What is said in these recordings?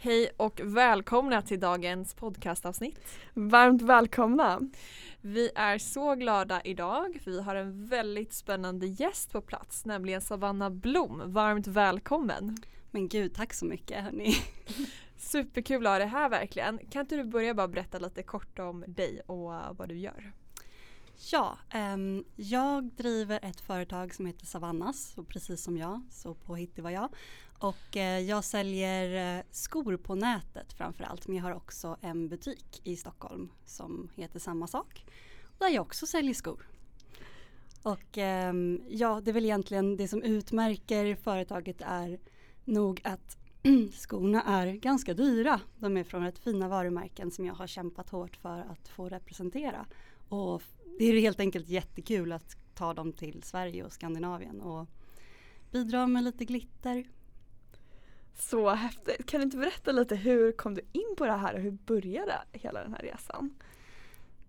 Hej och välkomna till dagens podcastavsnitt. Varmt välkomna! Vi är så glada idag för vi har en väldigt spännande gäst på plats, nämligen Savanna Blom. Varmt välkommen! Men gud, tack så mycket hörni. Superkul att ha det här verkligen. Kan inte du börja bara berätta lite kort om dig och vad du gör? Ja, um, jag driver ett företag som heter Savannas och precis som jag, så påhittig var jag. Och eh, jag säljer eh, skor på nätet framförallt men jag har också en butik i Stockholm som heter samma sak. Där jag också säljer skor. Och ehm, ja, det är väl egentligen det som utmärker företaget är nog att skorna är ganska dyra. De är från rätt fina varumärken som jag har kämpat hårt för att få representera. Och det är helt enkelt jättekul att ta dem till Sverige och Skandinavien och bidra med lite glitter. Så häftigt. Kan du inte berätta lite hur kom du in på det här och hur började hela den här resan?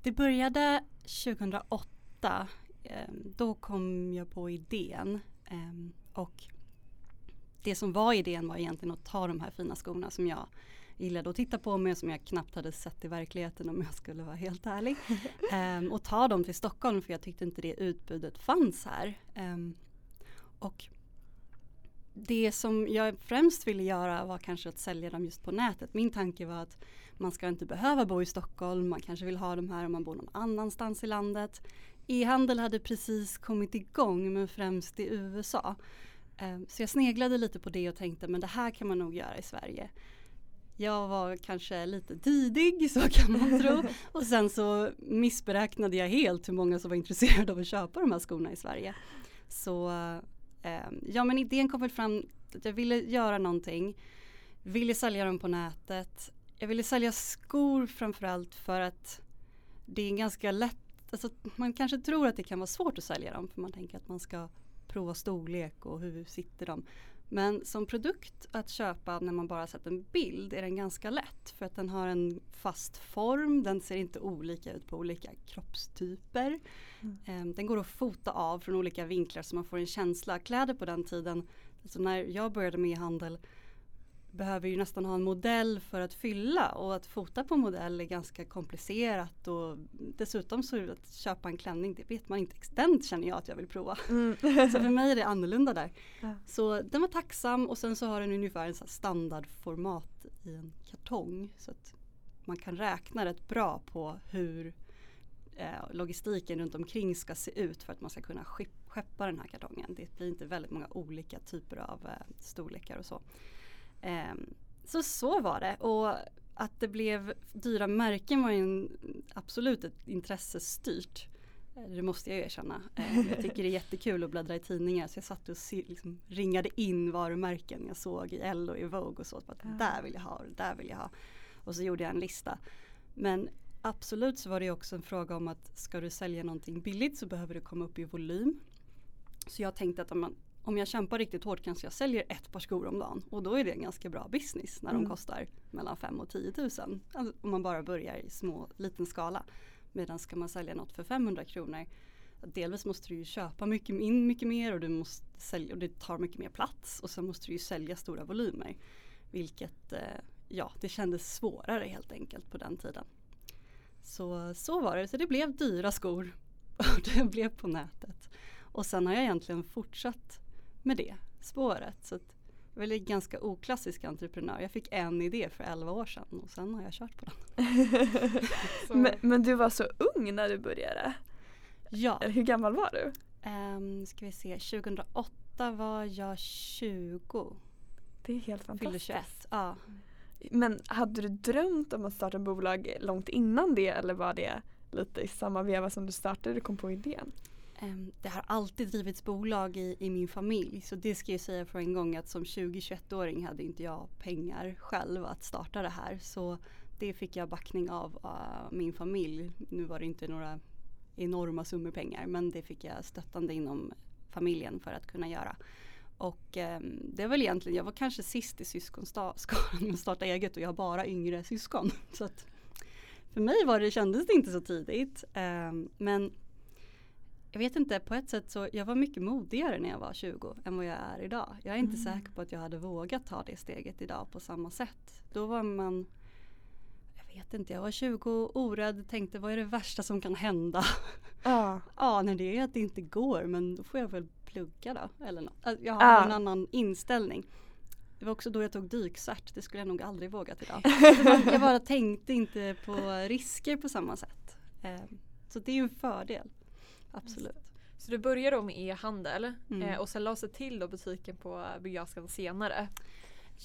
Det började 2008. Ehm, då kom jag på idén ehm, och det som var idén var egentligen att ta de här fina skorna som jag gillade att titta på men som jag knappt hade sett i verkligheten om jag skulle vara helt ärlig. um, och ta dem till Stockholm för jag tyckte inte det utbudet fanns här. Och det som jag främst ville göra var kanske att sälja dem just på nätet. Min tanke var att man ska inte behöva bo i Stockholm, man kanske vill ha dem här om man bor någon annanstans i landet. E-handel hade precis kommit igång men främst i USA. Ehm, så jag sneglade lite på det och tänkte men det här kan man nog göra i Sverige. Jag var kanske lite tidig, så kan man tro. Och sen så missberäknade jag helt hur många som var intresserade av att köpa de här skorna i Sverige. Så Ehm, ja men idén kom väl fram att jag ville göra någonting. Ville sälja dem på nätet. Jag ville sälja skor framförallt för att det är ganska lätt Alltså, man kanske tror att det kan vara svårt att sälja dem för man tänker att man ska prova storlek och hur sitter de. Men som produkt att köpa när man bara sett en bild är den ganska lätt för att den har en fast form, den ser inte olika ut på olika kroppstyper. Mm. Ehm, den går att fota av från olika vinklar så man får en känsla. Kläder på den tiden, alltså när jag började med handel behöver ju nästan ha en modell för att fylla och att fota på modell är ganska komplicerat och dessutom så att köpa en klänning det vet man inte. Den känner jag att jag vill prova. Mm. så för mig är det annorlunda där. Ja. Så den var tacksam och sen så har den ungefär en standardformat i en kartong så att man kan räkna rätt bra på hur eh, logistiken runt omkring ska se ut för att man ska kunna skeppa den här kartongen. Det blir inte väldigt många olika typer av eh, storlekar och så. Um, så så var det och att det blev dyra märken var ju absolut ett intressestyrt. Eh, det måste jag erkänna. Ehm, jag tycker det är jättekul att bläddra i tidningar så jag satt och liksom ringade in varumärken jag såg i Elle och i Vogue och så. Att ja. Där vill jag ha och där vill jag ha. Och så gjorde jag en lista. Men absolut så var det också en fråga om att ska du sälja någonting billigt så behöver det komma upp i volym. Så jag tänkte att om man om jag kämpar riktigt hårt kanske jag säljer ett par skor om dagen och då är det en ganska bra business när mm. de kostar mellan 5 och 10 000. Alltså om man bara börjar i små, liten skala. Medan ska man sälja något för 500 kronor Delvis måste du ju köpa mycket, in mycket mer och, du måste sälja, och det tar mycket mer plats och sen måste du ju sälja stora volymer. Vilket eh, ja, det kändes svårare helt enkelt på den tiden. Så, så var det, så det blev dyra skor och det blev på nätet. Och sen har jag egentligen fortsatt med det spåret. Så att jag är väl ganska oklassisk entreprenör. Jag fick en idé för 11 år sedan och sen har jag kört på den. men, men, du var så ung när du började? Ja. Hur gammal var du? Um, ska vi se, 2008 var jag 20. Det är helt fantastiskt. Fyllde 21, ja. Men hade du drömt om att starta bolag långt innan det eller var det lite i samma veva som du startade du kom på idén? Ehm, det har alltid drivits bolag i, i min familj så det ska jag säga för en gång att som 20-21-åring hade inte jag pengar själv att starta det här så det fick jag backning av uh, min familj. Nu var det inte några enorma summor pengar men det fick jag stöttande inom familjen för att kunna göra. Och um, det är väl egentligen, jag var kanske sist i syskonskaran med att starta eget och jag har bara yngre syskon. Så att för mig var det, kändes det inte så tidigt. Um, men jag vet inte, på ett sätt så jag var mycket modigare när jag var 20 än vad jag är idag. Jag är inte Mm. säker på att jag hade vågat ta det steget idag på samma sätt. Då var man, jag vet inte, jag var 20 orädd, tänkte vad är det värsta som kan hända? Ja. ja, när det är att det inte går men då får jag väl plugga då eller något. Alltså, Jag har Ja. en annan inställning. Det var också då jag tog dykcert, det skulle jag nog aldrig vågat idag. Jag bara tänkte inte på risker på samma sätt. Eh, Så det är ju en fördel. Absolut. Så du började då med e-handel Mm. eh, och sen lades det till då butiken på Byggaskan senare.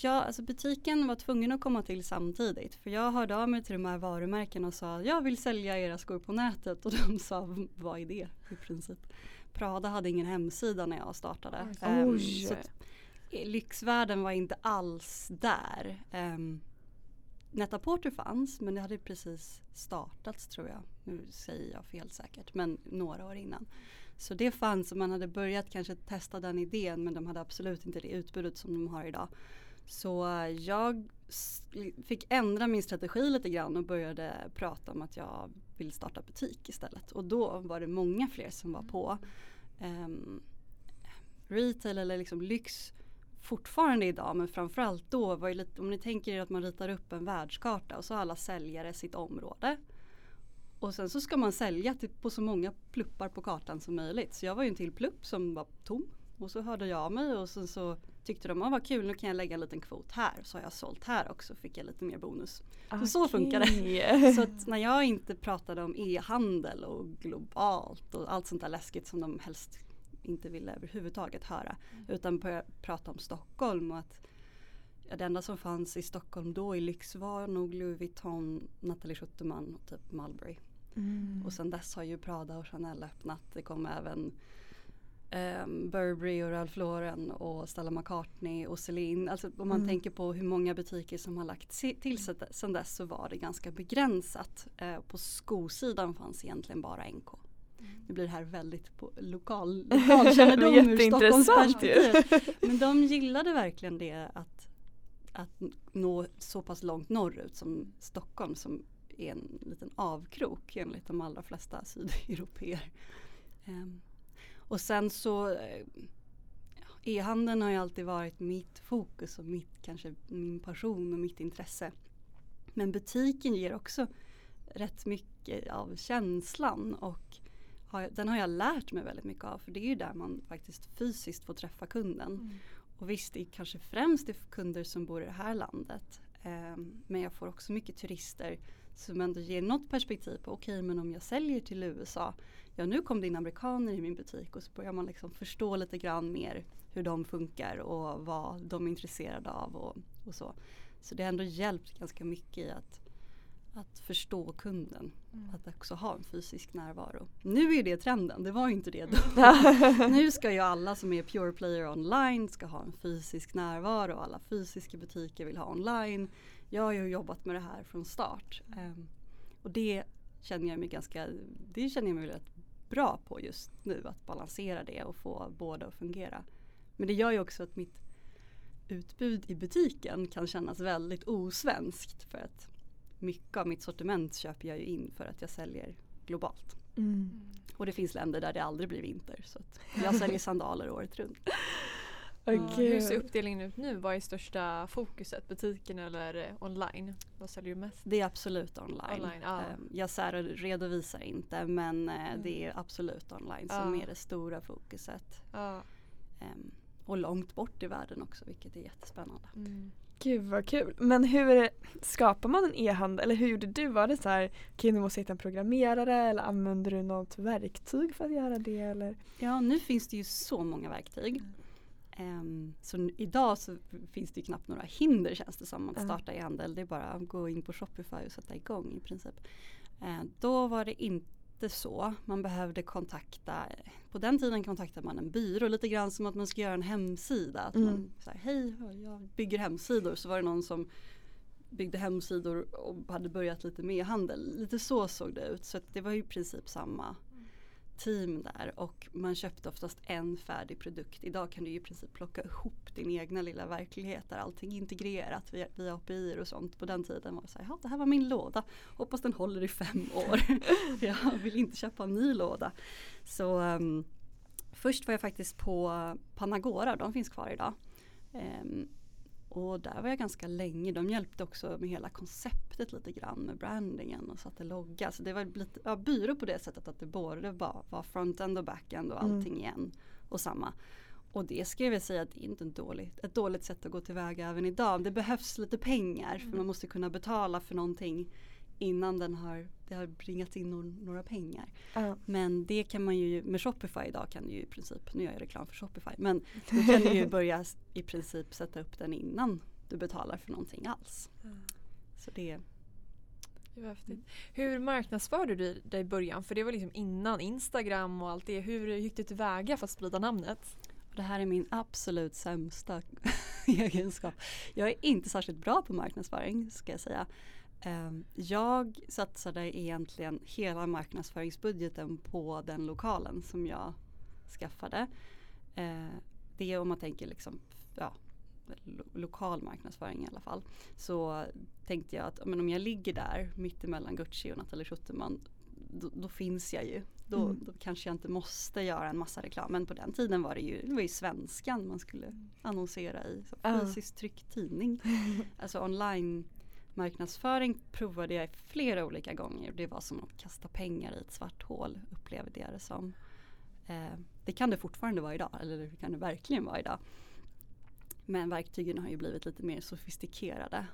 Ja, alltså butiken var tvungen att komma till samtidigt. För jag hörde av mig till de här varumärkena och sa jag vill sälja era skor på nätet. Och de sa vad är det i princip. Prada hade ingen hemsida när jag startade. Oj. så eh, lyxvärlden var inte alls där. Um, Netaporter fanns men det hade precis startats tror jag. Nu säger jag fel säkert men några år innan. Så det fanns och man hade börjat kanske testa den idén men de hade absolut inte det utbudet som de har idag. Så jag fick ändra min strategi lite grann och började prata om att jag vill starta butik istället. Och då var det många fler som var på. Um, retail eller liksom lyx fortfarande idag men framförallt då var ju lite, om ni tänker er att man ritar upp en världskarta och så har alla säljare sitt område. Och sen så ska man sälja till, på så många pluppar på kartan som möjligt. Så jag var ju en till plupp som var tom. Och så hörde jag mig och sen så tyckte de, ah, vad kul nu kan jag lägga en liten kvot här. Så har jag sålt här också fick jag lite mer bonus. Så så funkar det. Så att när jag inte pratade om e-handel och globalt och allt sånt där läskigt som de helst inte ville överhuvudtaget höra. Utan började prata om Stockholm och att ja, det enda som fanns i Stockholm då i lyx var nog Louis Vuitton, Nathalie Schuterman och typ Mulberry. Mm. Och sen dess har ju Prada och Chanel öppnat. Det kom även um, Burberry och Ralph Lauren och Stella McCartney och Celine. Alltså om man Mm. tänker på hur många butiker som har lagt till sen dess så var det ganska begränsat. Eh, på skosidan fanns egentligen bara NK. Nu blir det här väldigt på lokal, lokalkännedom ur Stockholms perspektiv. Men de gillade verkligen det att, att nå så pass långt norrut som Stockholm som är en liten avkrok enligt de allra flesta sydeuropeer. Ehm, och sen så eh, E-handeln har ju alltid varit mitt fokus och mitt, kanske min passion och mitt intresse. Men butiken ger också rätt mycket av känslan och har, den har jag lärt mig väldigt mycket av för det är ju där man faktiskt fysiskt får träffa kunden. Och visst, det är kanske främst det kunder som bor i det här landet. Ehm, men jag får också mycket turister som ändå ger något perspektiv på okej men om jag säljer till USA. Ja nu kom det in amerikaner i min butik och så börjar man liksom förstå lite grann mer hur de funkar och vad de är intresserade av och, och så. Så det har ändå hjälpt ganska mycket i att, att förstå kunden. Att också ha en fysisk närvaro. Nu är det trenden, det var ju inte det då. nu ska ju alla som är pure player online ska ha en fysisk närvaro. Alla fysiska butiker vill ha online. Jag har ju jobbat med det här från start. Ehm, och det känner jag mig ganska, det känner jag mig rätt bra på just nu. Att balansera det och få båda att fungera. Men det gör ju också att mitt utbud i butiken kan kännas väldigt osvenskt. För att mycket av mitt sortiment köper jag ju in för att jag säljer globalt. Mm. Och det finns länder där det aldrig blir vinter. Så att jag säljer sandaler året runt. Ja, hur ser uppdelningen ut nu? Vad är största fokuset? Butiken eller eh, online? Vad säljer du mest? Det är absolut online. Online. Ehm, Jag redovisar inte men eh, Mm. det är absolut online som Ja. är det stora fokuset. Ehm, Och långt bort i världen också vilket är jättespännande. Mm. Gud vad kul. Men hur skapar man en e-handel? Eller hur gjorde du? Var det så här, okej nu måste jag hitta en programmerare eller använder du något verktyg för att göra det? Eller? Ja nu finns det ju så många verktyg. Ehm, så n- idag så finns det ju knappt några hinder känns det som att starta e-handel. Det är bara att gå in på Shopify och sätta igång i princip. Eh, då var det inte så. Man behövde kontakta, på den tiden kontaktade man en byrå lite grann som att man ska göra en hemsida. Att Mm. man säger hej jag bygger hemsidor så var det någon som byggde hemsidor och hade börjat lite med handel. Lite så såg det ut så det var i princip samma, team där och man köpte oftast en färdig produkt. Idag kan du i princip plocka ihop din egna lilla verklighet där allting är integrerat via, via API och sånt. På den tiden var det så här, ja det här var min låda, hoppas den håller i fem år. jag vill inte köpa en ny låda. Så um, först var jag faktiskt på Panagora, de finns kvar idag. Um, och där var jag ganska länge. De hjälpte också med hela konceptet lite grann med brandingen och satte logga. Så det var lite ja, byrå på det sättet att det både var, var front-end och back-end och mm. allting mm. igen och samma. Och det ska jag väl säga att det är inte dåligt, ett dåligt sätt att gå tillväga även idag. Det behövs lite pengar för mm. man måste kunna betala för någonting innan den har, det har bringat in några pengar. Uh. Men det kan man ju, med Shopify idag kan du ju i princip, nu gör jag reklam för Shopify, men då kan du ju börja i princip sätta upp den innan du betalar för någonting alls. Uh. Så det Hur marknadsförde du dig i början? För det var liksom innan Instagram och allt det. Hur gick du tillväga för att sprida namnet? Det här är min absolut sämsta egenskap. Jag är inte särskilt bra på marknadsföring ska jag säga. Ehm, jag satsade egentligen hela marknadsföringsbudgeten på den lokalen som jag skaffade. Ehm, det är om man tänker liksom, ja, lokal marknadsföring i alla fall. Så tänkte jag att men om jag ligger där mittemellan Gucci och Nathalie Schutterman då, då, finns jag ju. Då, mm. då, kanske jag inte måste göra en massa reklam. Men på den tiden var det ju, det var ju svenskan man skulle annonsera i. Så fysiskt tryckt tidning. alltså online marknadsföring provade jag flera olika gånger. Det var som att kasta pengar i ett svart hål upplevde jag det som. Eh, det kan det fortfarande vara idag, eller det kan det verkligen vara idag. Men verktygen har ju blivit lite mer sofistikerade.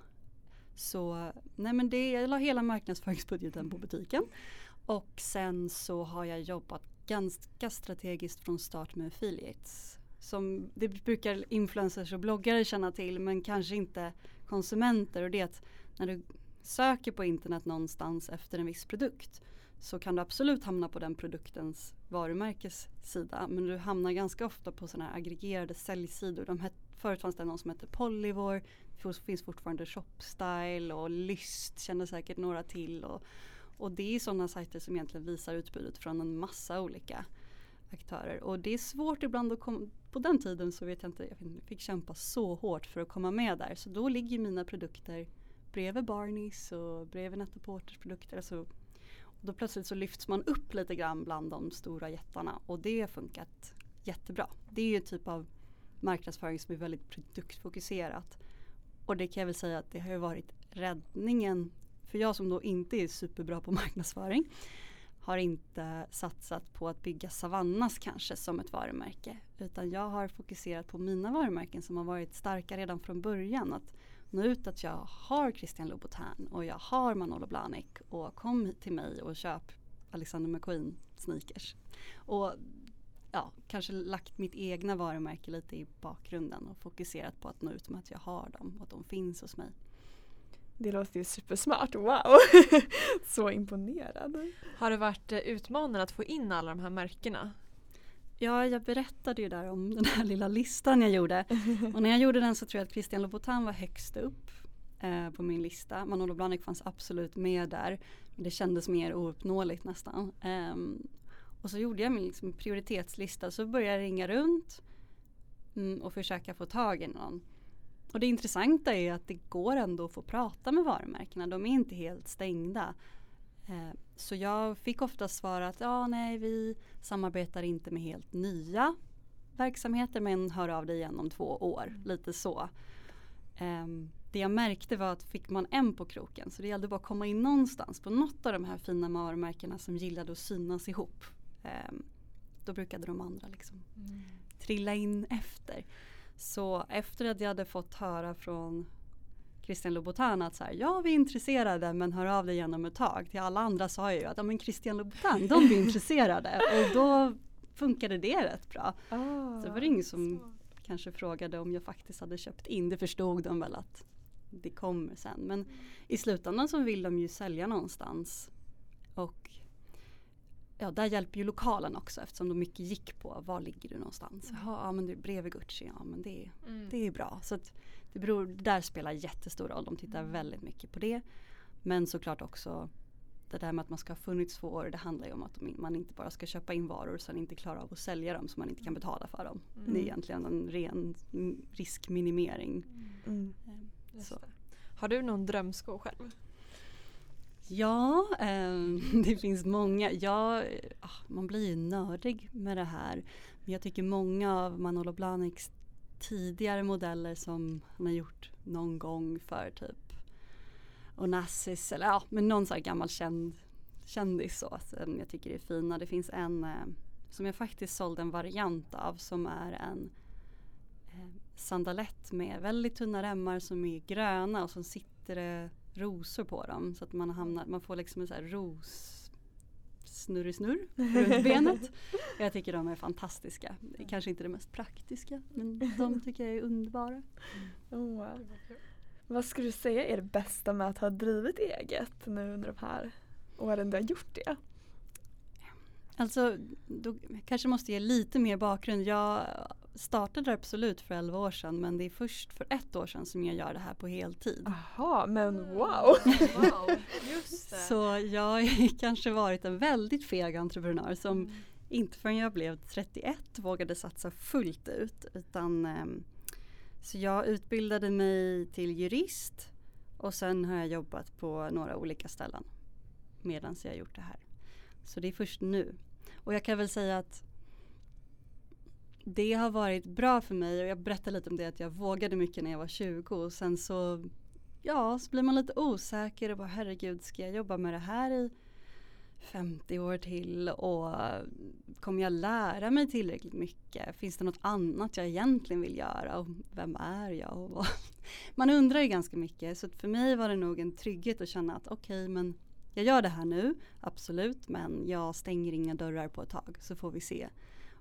Så nej men det, jag la hela marknadsföringsbudgeten på butiken. Och sen så har jag jobbat ganska strategiskt från start med affiliates. Som det brukar influencers och bloggare känna till men kanske inte konsumenter. Och det är att när du söker på internet någonstans efter en viss produkt så kan du absolut hamna på den produktens varumärkessida. Men du hamnar ganska ofta på sådana här aggregerade säljsidor. De het, förut fanns det någon som hette Polyvore. Det finns fortfarande Shopstyle och Lyst känner säkert några till. Och, och det är sådana sajter som egentligen visar utbudet från en massa olika aktörer. Och det är svårt ibland att komma, på den tiden så vet jag inte, jag fick kämpa så hårt för att komma med där. Så då ligger mina produkter bredvid Barneys och bredvid Netta Porters produkter. Alltså, och då plötsligt så lyfts man upp lite grann bland de stora jättarna och det har funkat jättebra. Det är ju en typ av marknadsföring som är väldigt produktfokuserat. Och det kan jag väl säga att det har ju varit räddningen för jag som då inte är superbra på marknadsföring har inte satsat på att bygga Savannas kanske som ett varumärke. Utan jag har fokuserat på mina varumärken som har varit starka redan från början. Att nå ut att jag har Christian Louboutin och jag har Manolo Blahnik och kom till mig och köp Alexander McQueen sneakers. Och ja, kanske lagt mitt egna varumärke lite i bakgrunden och fokuserat på att nå ut med att jag har dem och att de finns hos mig. Det låter ju supersmart, wow! Så imponerad. Har det varit eh, utmanande att få in alla de här märkena? Ja, jag berättade ju där om den här lilla listan jag gjorde. Och när jag gjorde den så tror jag att Christian Louboutin var högst upp eh, på min lista. Manolo Blahnik fanns absolut med där. Men det kändes mer ouppnåeligt nästan. Um, och så gjorde jag min liksom, prioritetslista så började jag ringa runt mm, och försöka få tag i någon. Och det intressanta är att det går ändå att få prata med varumärkena. De är inte helt stängda. Eh, så jag fick ofta svar att ja, nej, vi samarbetar inte med helt nya verksamheter men hör av dig igen om två år. Mm. Lite så. Um, det jag märkte var att fick man en på kroken så det gällde bara att komma in någonstans på något av de här fina varumärkena som gillade att synas ihop. Um, då brukade de andra liksom mm. trilla in efter. Så efter att jag hade fått höra från Christian Louboutin att så här, ja vi är intresserade men hör av dig genom ett tag. Till alla andra sa jag ju att ja, men Christian Louboutin, de blir intresserade och då funkade det rätt bra. Oh, så det var det ingen som så. kanske frågade om jag faktiskt hade köpt in. Det förstod de väl att det kommer sen. Men i slutändan så vill de ju sälja någonstans. Och ja, där hjälper ju lokalen också eftersom de mycket gick på var ligger du någonstans. Mm. Ja, men du är bredvid Gucci, ja men det, mm. det är bra. Så att det beror, där spelar jättestor roll. De tittar mm. väldigt mycket på det. Men såklart också det där med att man ska ha funnits två år, det handlar ju om att man inte bara ska köpa in varor och sen inte klara av att sälja dem så man inte kan betala för dem. Mm. Det är egentligen en ren riskminimering. Mm. Eh, Så. Har du någon drömsko själv? Ja, eh, det finns många. Ja, ah, man blir ju nördig med det här. Men jag tycker många av Manolo Blahniks tidigare modeller som han har gjort någon gång för typ Onassis eller ja, men någon sån här gammal känd kändis så som jag tycker är fina. Det finns en eh, som jag faktiskt sålde en variant av som är en eh, sandalett med väldigt tunna remmar som är gröna och så sitter det rosor på dem så att man hamnar, man får liksom en sån här ros snurrig-snurr runt benet. Jag tycker de är fantastiska. Det är kanske inte det mest praktiska men de tycker jag är underbara. Oh, wow. Vad skulle du säga är det bästa med att ha drivit eget nu under de här åren du har gjort det? Alltså, då kanske måste ge lite mer bakgrund. Jag startade absolut för 11 år sedan men det är först för ett år sedan som jag gör det här på heltid. Jaha, men Mm. wow! Wow, just det. Så jag har kanske varit en väldigt feg entreprenör som Mm. inte förrän jag blev 31 vågade satsa fullt ut. Utan, ehm, så jag utbildade mig till jurist och sen har jag jobbat på några olika ställen medan jag har gjort det här. Så det är först nu. Och jag kan väl säga att det har varit bra för mig och jag berättade lite om det att jag vågade mycket när jag var 20 och sen så ja, så blir man lite osäker och bara herregud ska jag jobba med det här i 50 år till och kommer jag lära mig tillräckligt mycket? Finns det något annat jag egentligen vill göra? Och vem är jag? Och vad? Man undrar ju ganska mycket så för mig var det nog en trygghet att känna att okej men jag gör det här nu, absolut, men jag stänger inga dörrar på ett tag så får vi se.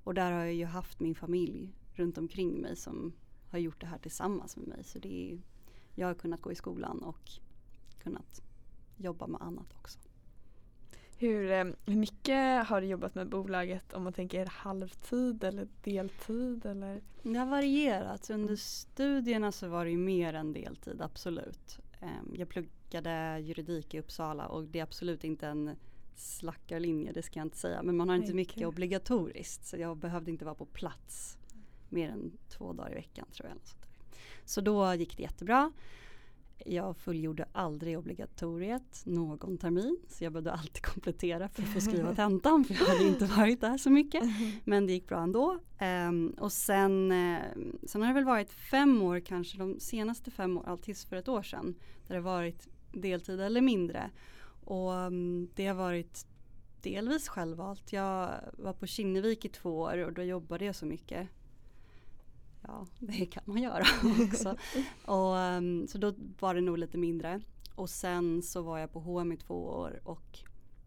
Och där har jag ju haft min familj runt omkring mig som har gjort det här tillsammans med mig. Så det är, jag har kunnat gå i skolan och kunnat jobba med annat också. Hur, eh, hur mycket har du jobbat med bolaget om man tänker halvtid eller deltid? Eller? Det har varierat. Under studierna så var det ju mer än deltid, absolut. Ehm, Jag pluggade juridik i Uppsala och det är absolut inte en slackarlinje, det ska jag inte säga. Men man har inte mycket obligatoriskt så jag behövde inte vara på plats mer än två dagar i veckan tror jag. Så då gick det jättebra. Jag fullgjorde aldrig obligatoriet någon termin så jag behövde alltid komplettera för att få skriva tentan för jag hade inte varit där så mycket. Men det gick bra ändå. Ehm, och sen, eh, sen har det väl varit fem år kanske, de senaste fem åren, tills för ett år sedan. Där det varit deltid eller mindre. Och mm, det har varit delvis självvalt. Jag var på Kinnevik i två år och då jobbade jag så mycket. Ja, det kan man göra också. och, ehm, så då var det nog lite mindre. Och sen så var jag på H&M i två år och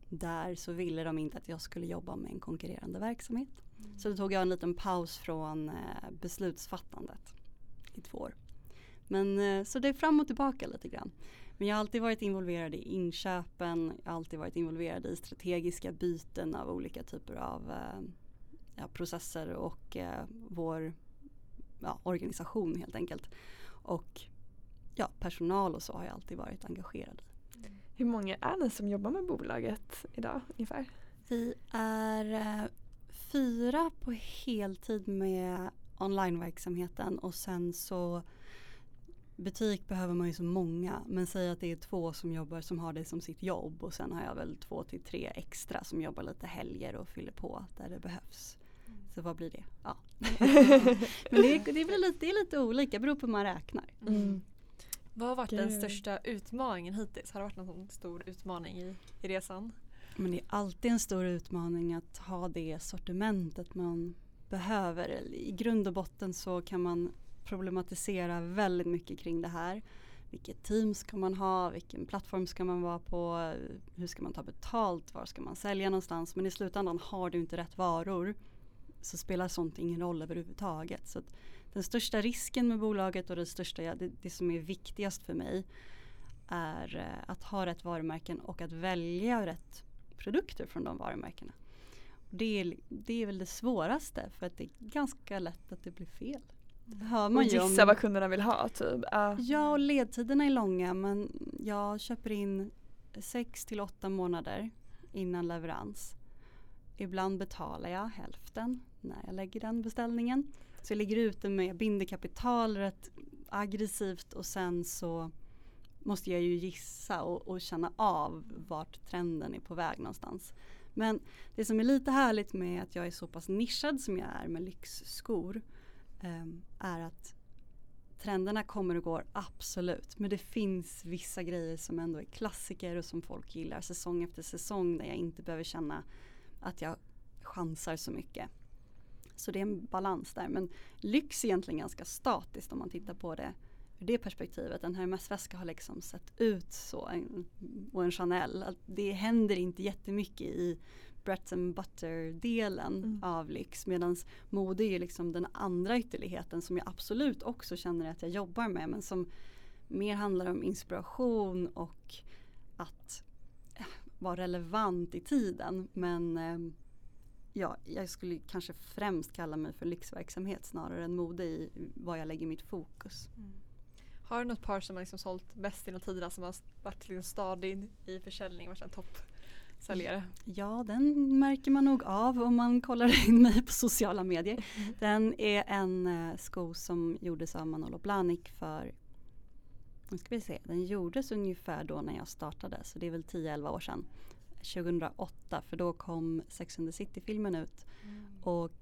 där så ville de inte att jag skulle jobba med en konkurrerande verksamhet. Så då tog jag en liten paus från eh, beslutsfattandet i två år. Men eh, så det är fram och tillbaka lite grann. Men jag har alltid varit involverad i inköpen, jag har alltid varit involverad i strategiska byten av olika typer av eh, ja, processer och eh, vår ja, organisation helt enkelt. Och ja, personal och så har jag alltid varit engagerad i. Hur många är ni som jobbar med bolaget idag ungefär? Vi är eh, fyra på heltid med onlineverksamheten och sen så butik behöver man ju så många men säg att det är två som jobbar som har det som sitt jobb och sen har jag väl två till tre extra som jobbar lite helger och fyller på där det behövs. Så vad blir det? Ja. men det är, det, väl lite, det är lite olika, beror på hur man räknar. Mm. Vad har varit den Gud. största utmaningen hittills? Har det varit någon stor utmaning i, i resan? Men det är alltid en stor utmaning att ha det sortimentet man behöver. I grund och botten så kan man problematisera väldigt mycket kring det här. Vilket team ska man ha? Vilken plattform ska man vara på? Hur ska man ta betalt? Var ska man sälja någonstans? Men i slutändan har du inte rätt varor så spelar sånt ingen roll överhuvudtaget. Så att den största risken med bolaget och det största, det, det som är viktigast för mig är eh, att ha rätt varumärken och att välja rätt produkter från de varumärkena. Det är, det är väl det svåraste för att det är ganska lätt att det blir fel. Hör Och man ju om- gissa vad kunderna vill ha typ. Ja. Ja, och ledtiderna är långa men jag köper in sex till åtta månader innan leverans. Ibland betalar jag hälften när jag lägger den beställningen. Så jag ligger ute med, jag binder kapital rätt aggressivt och sen så måste jag ju gissa och, och känna av vart trenden är på väg någonstans. Men det som är lite härligt med att jag är så pass nischad som jag är med lyxskor Ehm, är att trenderna kommer och går absolut. Men det finns vissa grejer som ändå är klassiker och som folk gillar säsong efter säsong där jag inte behöver känna att jag chansar så mycket. Så det är en balans där. Men lyx är egentligen ganska statiskt om man tittar på det ur det perspektivet. En Hermes-väska har liksom sett ut så och en Chanel. Det händer inte jättemycket i bread and butter-delen mm. av lyx. Medan mode är liksom den andra ytterligheten som jag absolut också känner att jag jobbar med. Men som mer handlar om inspiration och att äh, vara relevant i tiden. Men äh, ja, jag skulle kanske främst kalla mig för lyxverksamhet snarare än mode i vad jag lägger mitt fokus. Mm. Har du något par som har liksom sålt bäst genom tiderna som har varit liksom stadig i försäljning, varit en toppsäljare? Ja, den märker man nog av om man kollar in mig på sociala medier. Mm. Den är en uh, sko som gjordes av Manolo Blahnik för nu ska vi se, den gjordes ungefär då när jag startade så det är väl 10-11 år sedan. 2008 för då kom Sex and the City-filmen ut. Mm. Och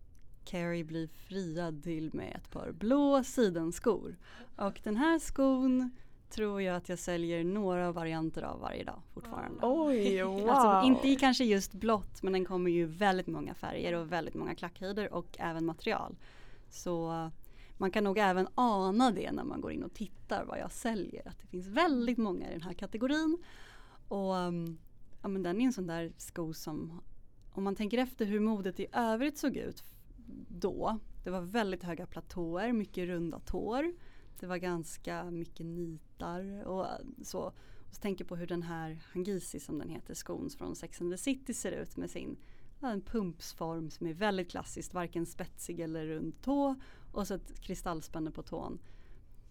Carrie blir friad till med ett par blå sidenskor. Och den här skon tror jag att jag säljer några varianter av varje dag fortfarande. Oj, wow. alltså, inte i kanske just blått men den kommer ju väldigt många färger och väldigt många klackhöjder och även material. Så man kan nog även ana det när man går in och tittar vad jag säljer. Att det finns väldigt många i den här kategorin. Och um, ja, men den är en sån där sko som om man tänker efter hur modet i övrigt såg ut då. Det var väldigt höga platåer, mycket runda tår. Det var ganska mycket nitar och så. Och så tänker på hur den här Hangisi som den heter, skons från Sex and the City ser ut med sin en pumpsform som är väldigt klassiskt, varken spetsig eller rund tå och så ett kristallspänne på tån.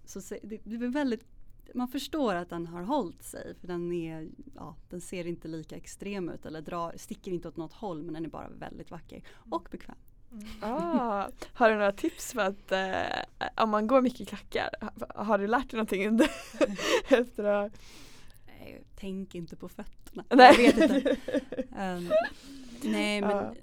Så det, det är väldigt man förstår att den har hållit sig för den, är, ja, den ser inte lika extrem ut eller drar, sticker inte åt något håll men den är bara väldigt vacker och bekväm. Mm. Ah, har du några tips för att eh, om man går mycket i klackar, har du lärt dig någonting under efter att Nej, tänk inte på fötterna. Nej. Jag vet inte. Um, nej men ah.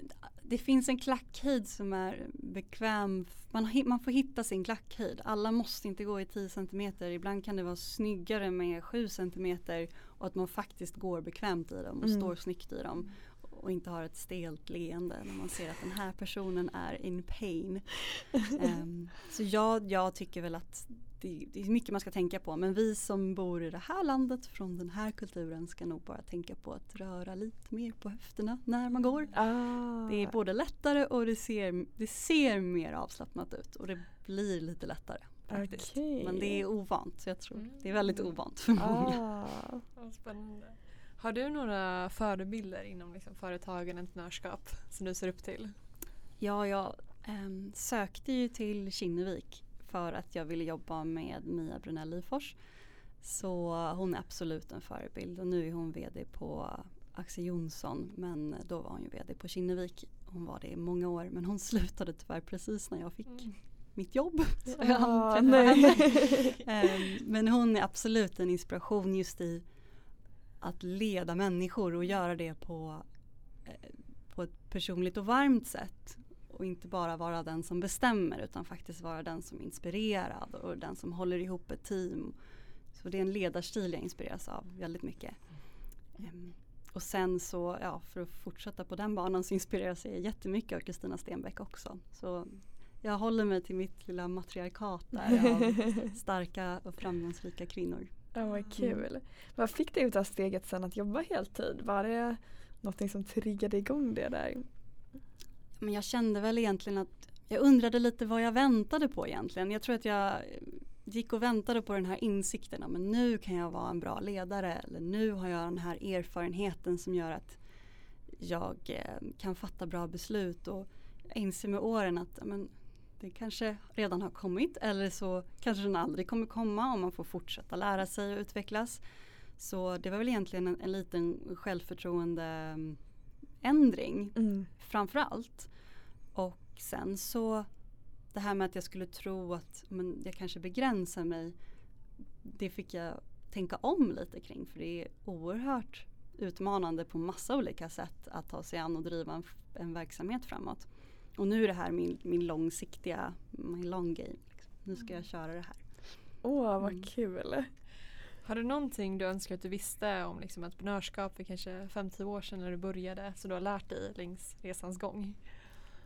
det finns en klackhöjd som är bekväm. Man, man får hitta sin klackhöjd. Alla måste inte gå i 10 cm. Ibland kan det vara snyggare med 7 cm och att man faktiskt går bekvämt i dem och mm. står snyggt i dem och inte har ett stelt leende när man ser att den här personen är in pain. Um, så jag, jag tycker väl att det, det, är mycket man ska tänka på men vi som bor i det här landet från den här kulturen ska nog bara tänka på att röra lite mer på höfterna när man går. Ah. Det är både lättare och det ser, det ser mer avslappnat ut och det blir lite lättare. Faktiskt. Okay. Men det är ovant så jag tror mm. det är väldigt ovant för många. Ah. Spännande. Har du några förebilder inom liksom företagen, entreprenörskap som du ser upp till? Ja, jag ähm, sökte ju till Kinnevik för att jag ville jobba med Mia Brunell Lyfors. Så hon är absolut en förebild och nu är hon VD på Axel Jonsson men då var hon ju VD på Kinnevik. Hon var det i många år men hon slutade tyvärr precis när jag fick mm. mitt jobb. Nej. ähm, men hon är absolut en inspiration just i att leda människor och göra det på, eh, på ett personligt och varmt sätt. Och inte bara vara den som bestämmer utan faktiskt vara den som inspirerar och den som håller ihop ett team. Så det är en ledarstil jag inspireras av väldigt mycket. Um, och sen så, ja, för att fortsätta på den banan så inspireras jag jättemycket av Kristina Stenbeck också. Så jag håller mig till mitt lilla matriarkat där av starka och framgångsrika kvinnor. Ja, vad mm. kul. Mm. Vad fick dig att ta steget sen att jobba heltid? Var det någonting som triggade igång det där? Men jag kände väl egentligen att jag undrade lite vad jag väntade på egentligen. Jag tror att jag gick och väntade på den här insikten. Men nu kan jag vara en bra ledare. Eller nu har jag den här erfarenheten som gör att jag eh, kan fatta bra beslut. Och jag inser med åren att men, det kanske redan har kommit eller så kanske den aldrig kommer komma om man får fortsätta lära sig och utvecklas. Så det var väl egentligen en, en liten självförtroendeändring Mm. framför allt. Och sen så det här med att jag skulle tro att men, jag kanske begränsar mig. Det fick jag tänka om lite kring för det är oerhört utmanande på massa olika sätt att ta sig an och driva en, en verksamhet framåt. Och nu är det här min, min långsiktiga, min long game. Liksom. Nu ska jag köra det här. Åh vad Mm. kul. Har du någonting du önskar att du visste om liksom entreprenörskap för kanske 5-10 år sedan när du började så du har lärt dig längs resans gång?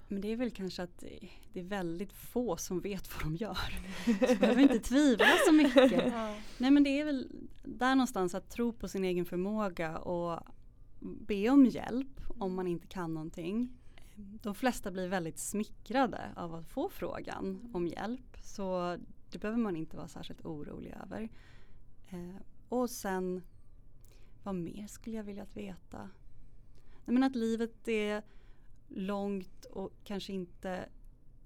Men det är väl kanske att det- är väldigt få som vet vad de gör. Så jag behöver inte tvivla så mycket. Nej men det är väl där någonstans att tro på sin egen förmåga och be om hjälp om man inte kan någonting. De flesta blir väldigt smickrade av att få frågan om hjälp så det behöver man inte vara särskilt orolig över. Eh, och sen, vad mer skulle jag vilja att veta? Nej, men att livet är långt och kanske inte,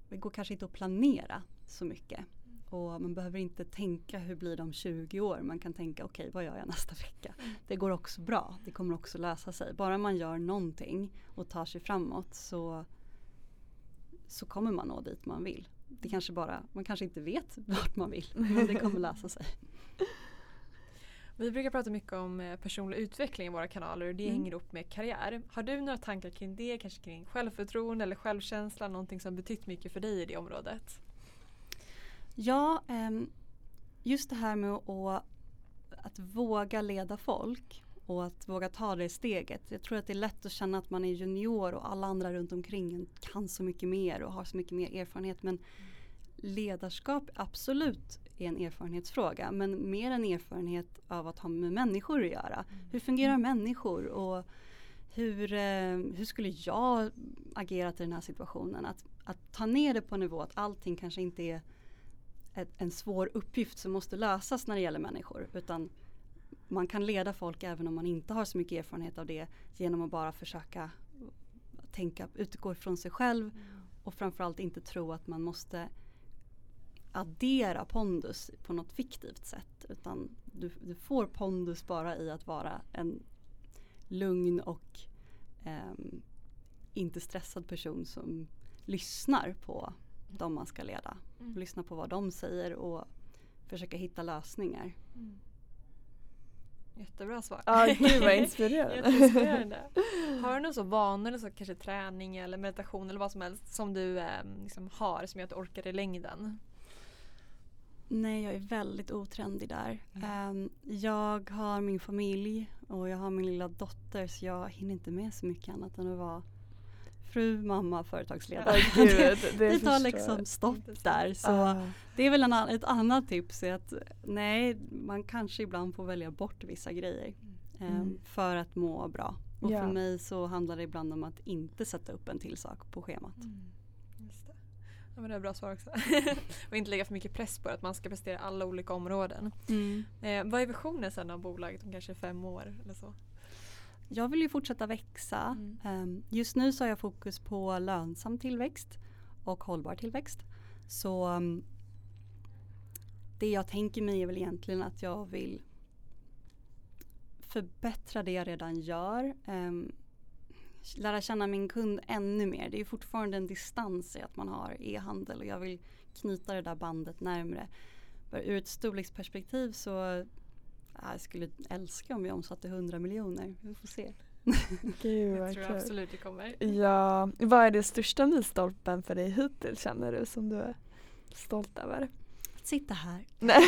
det går kanske inte att planera så mycket. Och man behöver inte tänka hur blir det om 20 år. Man kan tänka okej vad gör jag nästa vecka. Det går också bra. Det kommer också lösa sig. Bara man gör någonting och tar sig framåt så, så kommer man nå dit man vill. Det kanske bara, man kanske inte vet vart man vill men det kommer lösa sig. Vi brukar prata mycket om eh, personlig utveckling i våra kanaler och det Mm. hänger ihop med karriär. Har du några tankar kring det? Kanske kring självförtroende eller självkänsla? Någonting som betytt mycket för dig i det området? Ja, ehm, just det här med att, våga leda folk och att våga ta det steget. Jag tror att det är lätt att känna att man är junior och alla andra runt omkring kan så mycket mer och har så mycket mer erfarenhet. Men ledarskap absolut är en erfarenhetsfråga men mer en erfarenhet av att ha med människor att göra. Hur fungerar människor och hur, eh, hur skulle jag agerat i den här situationen? Att, att ta ner det på en nivå att allting kanske inte är ett, en svår uppgift som måste lösas när det gäller människor. Utan man kan leda folk även om man inte har så mycket erfarenhet av det genom att bara försöka tänka, utgå ifrån sig själv och framförallt inte tro att man måste addera pondus på något fiktivt sätt. Utan du, du får pondus bara i att vara en lugn och eh, inte stressad person som lyssnar på de man ska leda. Mm. Lyssna på vad de säger och försöka hitta lösningar. Mm. Jättebra svar. Ja gud vad inspirerande. Har du någon så vanor, eller så kanske träning eller meditation eller vad som helst som du eh, liksom har som gör att du orkar i längden? Nej, jag är väldigt otrendig där. Mm. Ehm, jag har min familj och jag har min lilla dotter så jag hinner inte med så mycket annat än att vara fru, mamma, företagsledare. Ja, det, det det tar liksom stopp där. Så Ah. det är väl en, ett annat tips är att nej, man kanske ibland får välja bort vissa grejer Mm. för att må bra. Och Ja. för mig så handlar det ibland om att inte sätta upp en till sak på schemat. Just det. Ja, men det är bra svar också. och inte lägga för mycket press på att man ska prestera alla olika områden. Eh, vad är visionen sen av bolaget om kanske fem år eller så? Jag vill ju fortsätta växa. Mm. Ehm, Just nu så har jag fokus på lönsam tillväxt och hållbar tillväxt. Så um, det jag tänker mig är väl egentligen att jag vill förbättra det jag redan gör. Um, lära känna min kund ännu mer. Det är fortfarande en distans i att man har e-handel och jag vill knyta det där bandet närmre. Ur ett storleksperspektiv så jag skulle älska om vi omsatte 100 miljoner. Vi får se. Gud Jag vad tror kul. absolut det kommer. Ja, vad är det största milstolpen för dig hittills känner du som du är stolt över? Att sitta här. Nej,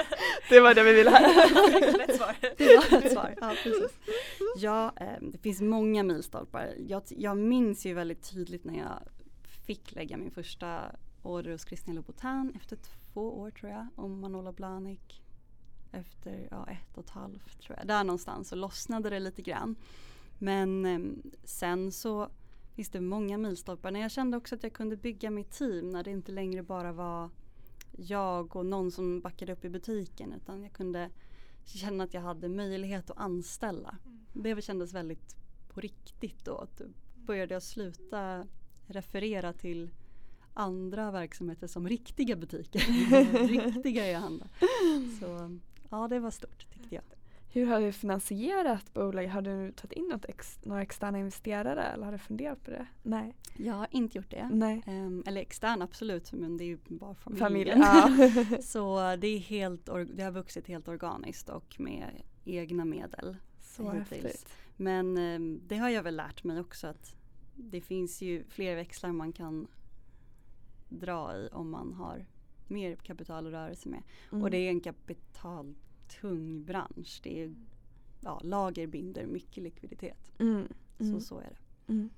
det var det vi ville höra. Lätt svar. Det var ett svar. Ja, precis. Ja, eh, det finns många milstolpar. Jag, jag minns ju väldigt tydligt när jag fick lägga min första order hos Christian Louboutin efter två år tror jag. Och Manola Blahnik efter ja, ett och ett halvt tror jag. Där någonstans så lossnade det lite grann. Men eh, sen så finns det många milstolpar. När jag kände också att jag kunde bygga mitt team när det inte längre bara var jag och någon som backade upp i butiken utan jag kunde känna att jag hade möjlighet att anställa. Det kändes väldigt på riktigt då. Att började jag sluta referera till andra verksamheter som riktiga butiker. riktiga e-handlar. Så ja, det var stort tyckte jag. Hur har du finansierat bolaget? Har du tagit in något ex, några externa investerare eller har du funderat på det? Nej. Jag har inte gjort det. Nej. Um, eller extern absolut men det är ju bara familjen. familjen. Ja. Så det, är helt, det har vuxit helt organiskt och med egna medel. Så häftigt. Men um, det har jag väl lärt mig också att det finns ju fler växlar man kan dra i om man har mer kapital att röra sig med. Mm. Och det är en kapitaltung bransch. Det är, ja, lager binder mycket likviditet. Mm. Mm. Så så är det. Mm.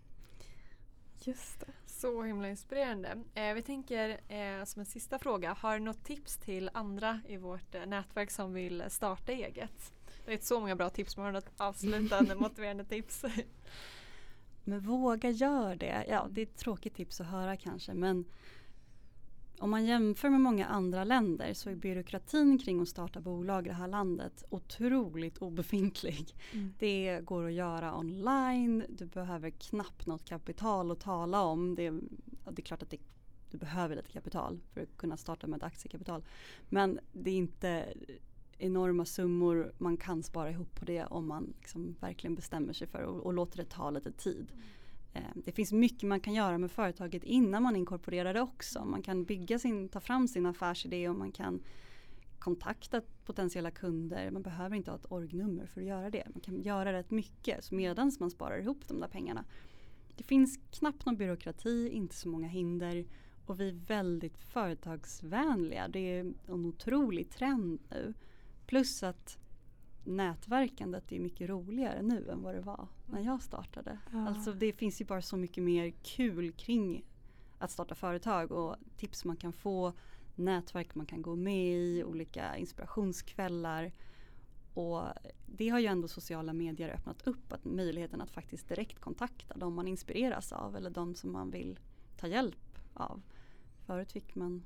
Just det. Så himla inspirerande. Eh, vi tänker eh, som en sista fråga, har du något tips till andra i vårt eh, nätverk som vill starta eget? Det är så många bra tips, men har du något avslutande motiverande tips? Men våga gör det. Ja, det är ett tråkigt tips att höra kanske men om man jämför med många andra länder så är byråkratin kring att starta bolag i det här landet otroligt obefintlig. Mm. Det går att göra online, du behöver knappt något kapital att tala om. Det, det är klart att det, du behöver lite kapital för att kunna starta med ett aktiekapital. Men det är inte enorma summor man kan spara ihop på det om man liksom verkligen bestämmer sig för och, och låter det ta lite tid. Mm. Eh, det finns mycket man kan göra med företaget innan man inkorporerar det också. Man kan bygga sin, ta fram sin affärsidé och man kan kontakta potentiella kunder. Man behöver inte ha ett orgnummer för att göra det. Man kan göra rätt mycket medan man sparar ihop de där pengarna. Det finns knappt någon byråkrati, inte så många hinder och vi är väldigt företagsvänliga. Det är en otrolig trend nu. Plus att nätverkandet är mycket roligare nu än vad det var när jag startade. Ja. Alltså det finns ju bara så mycket mer kul kring att starta företag och tips man kan få, nätverk man kan gå med i, olika inspirationskvällar. Och det har ju ändå sociala medier öppnat upp, att möjligheten att faktiskt direkt kontakta de man inspireras av eller de som man vill ta hjälp av. Förut fick man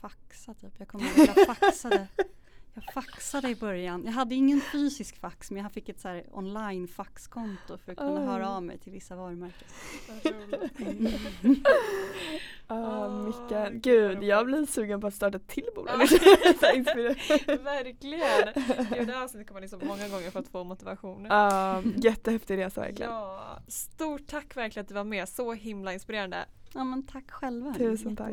faxa typ. Jag kommer ihåg att jag faxade jag faxade i början. Jag hade ingen fysisk fax men jag fick ett så här online faxkonto för att kunna oh. höra av mig till vissa varumärken. oh, Micke, gud jag blir sugen på att starta ett till bolag. verkligen. Gud, det här avsnittet kommer liksom många gånger för att få motivation. Uh, jättehäftig resa verkligen. Ja, stort tack verkligen att du var med, så himla inspirerande. Ja men tack själva. Tusen tack.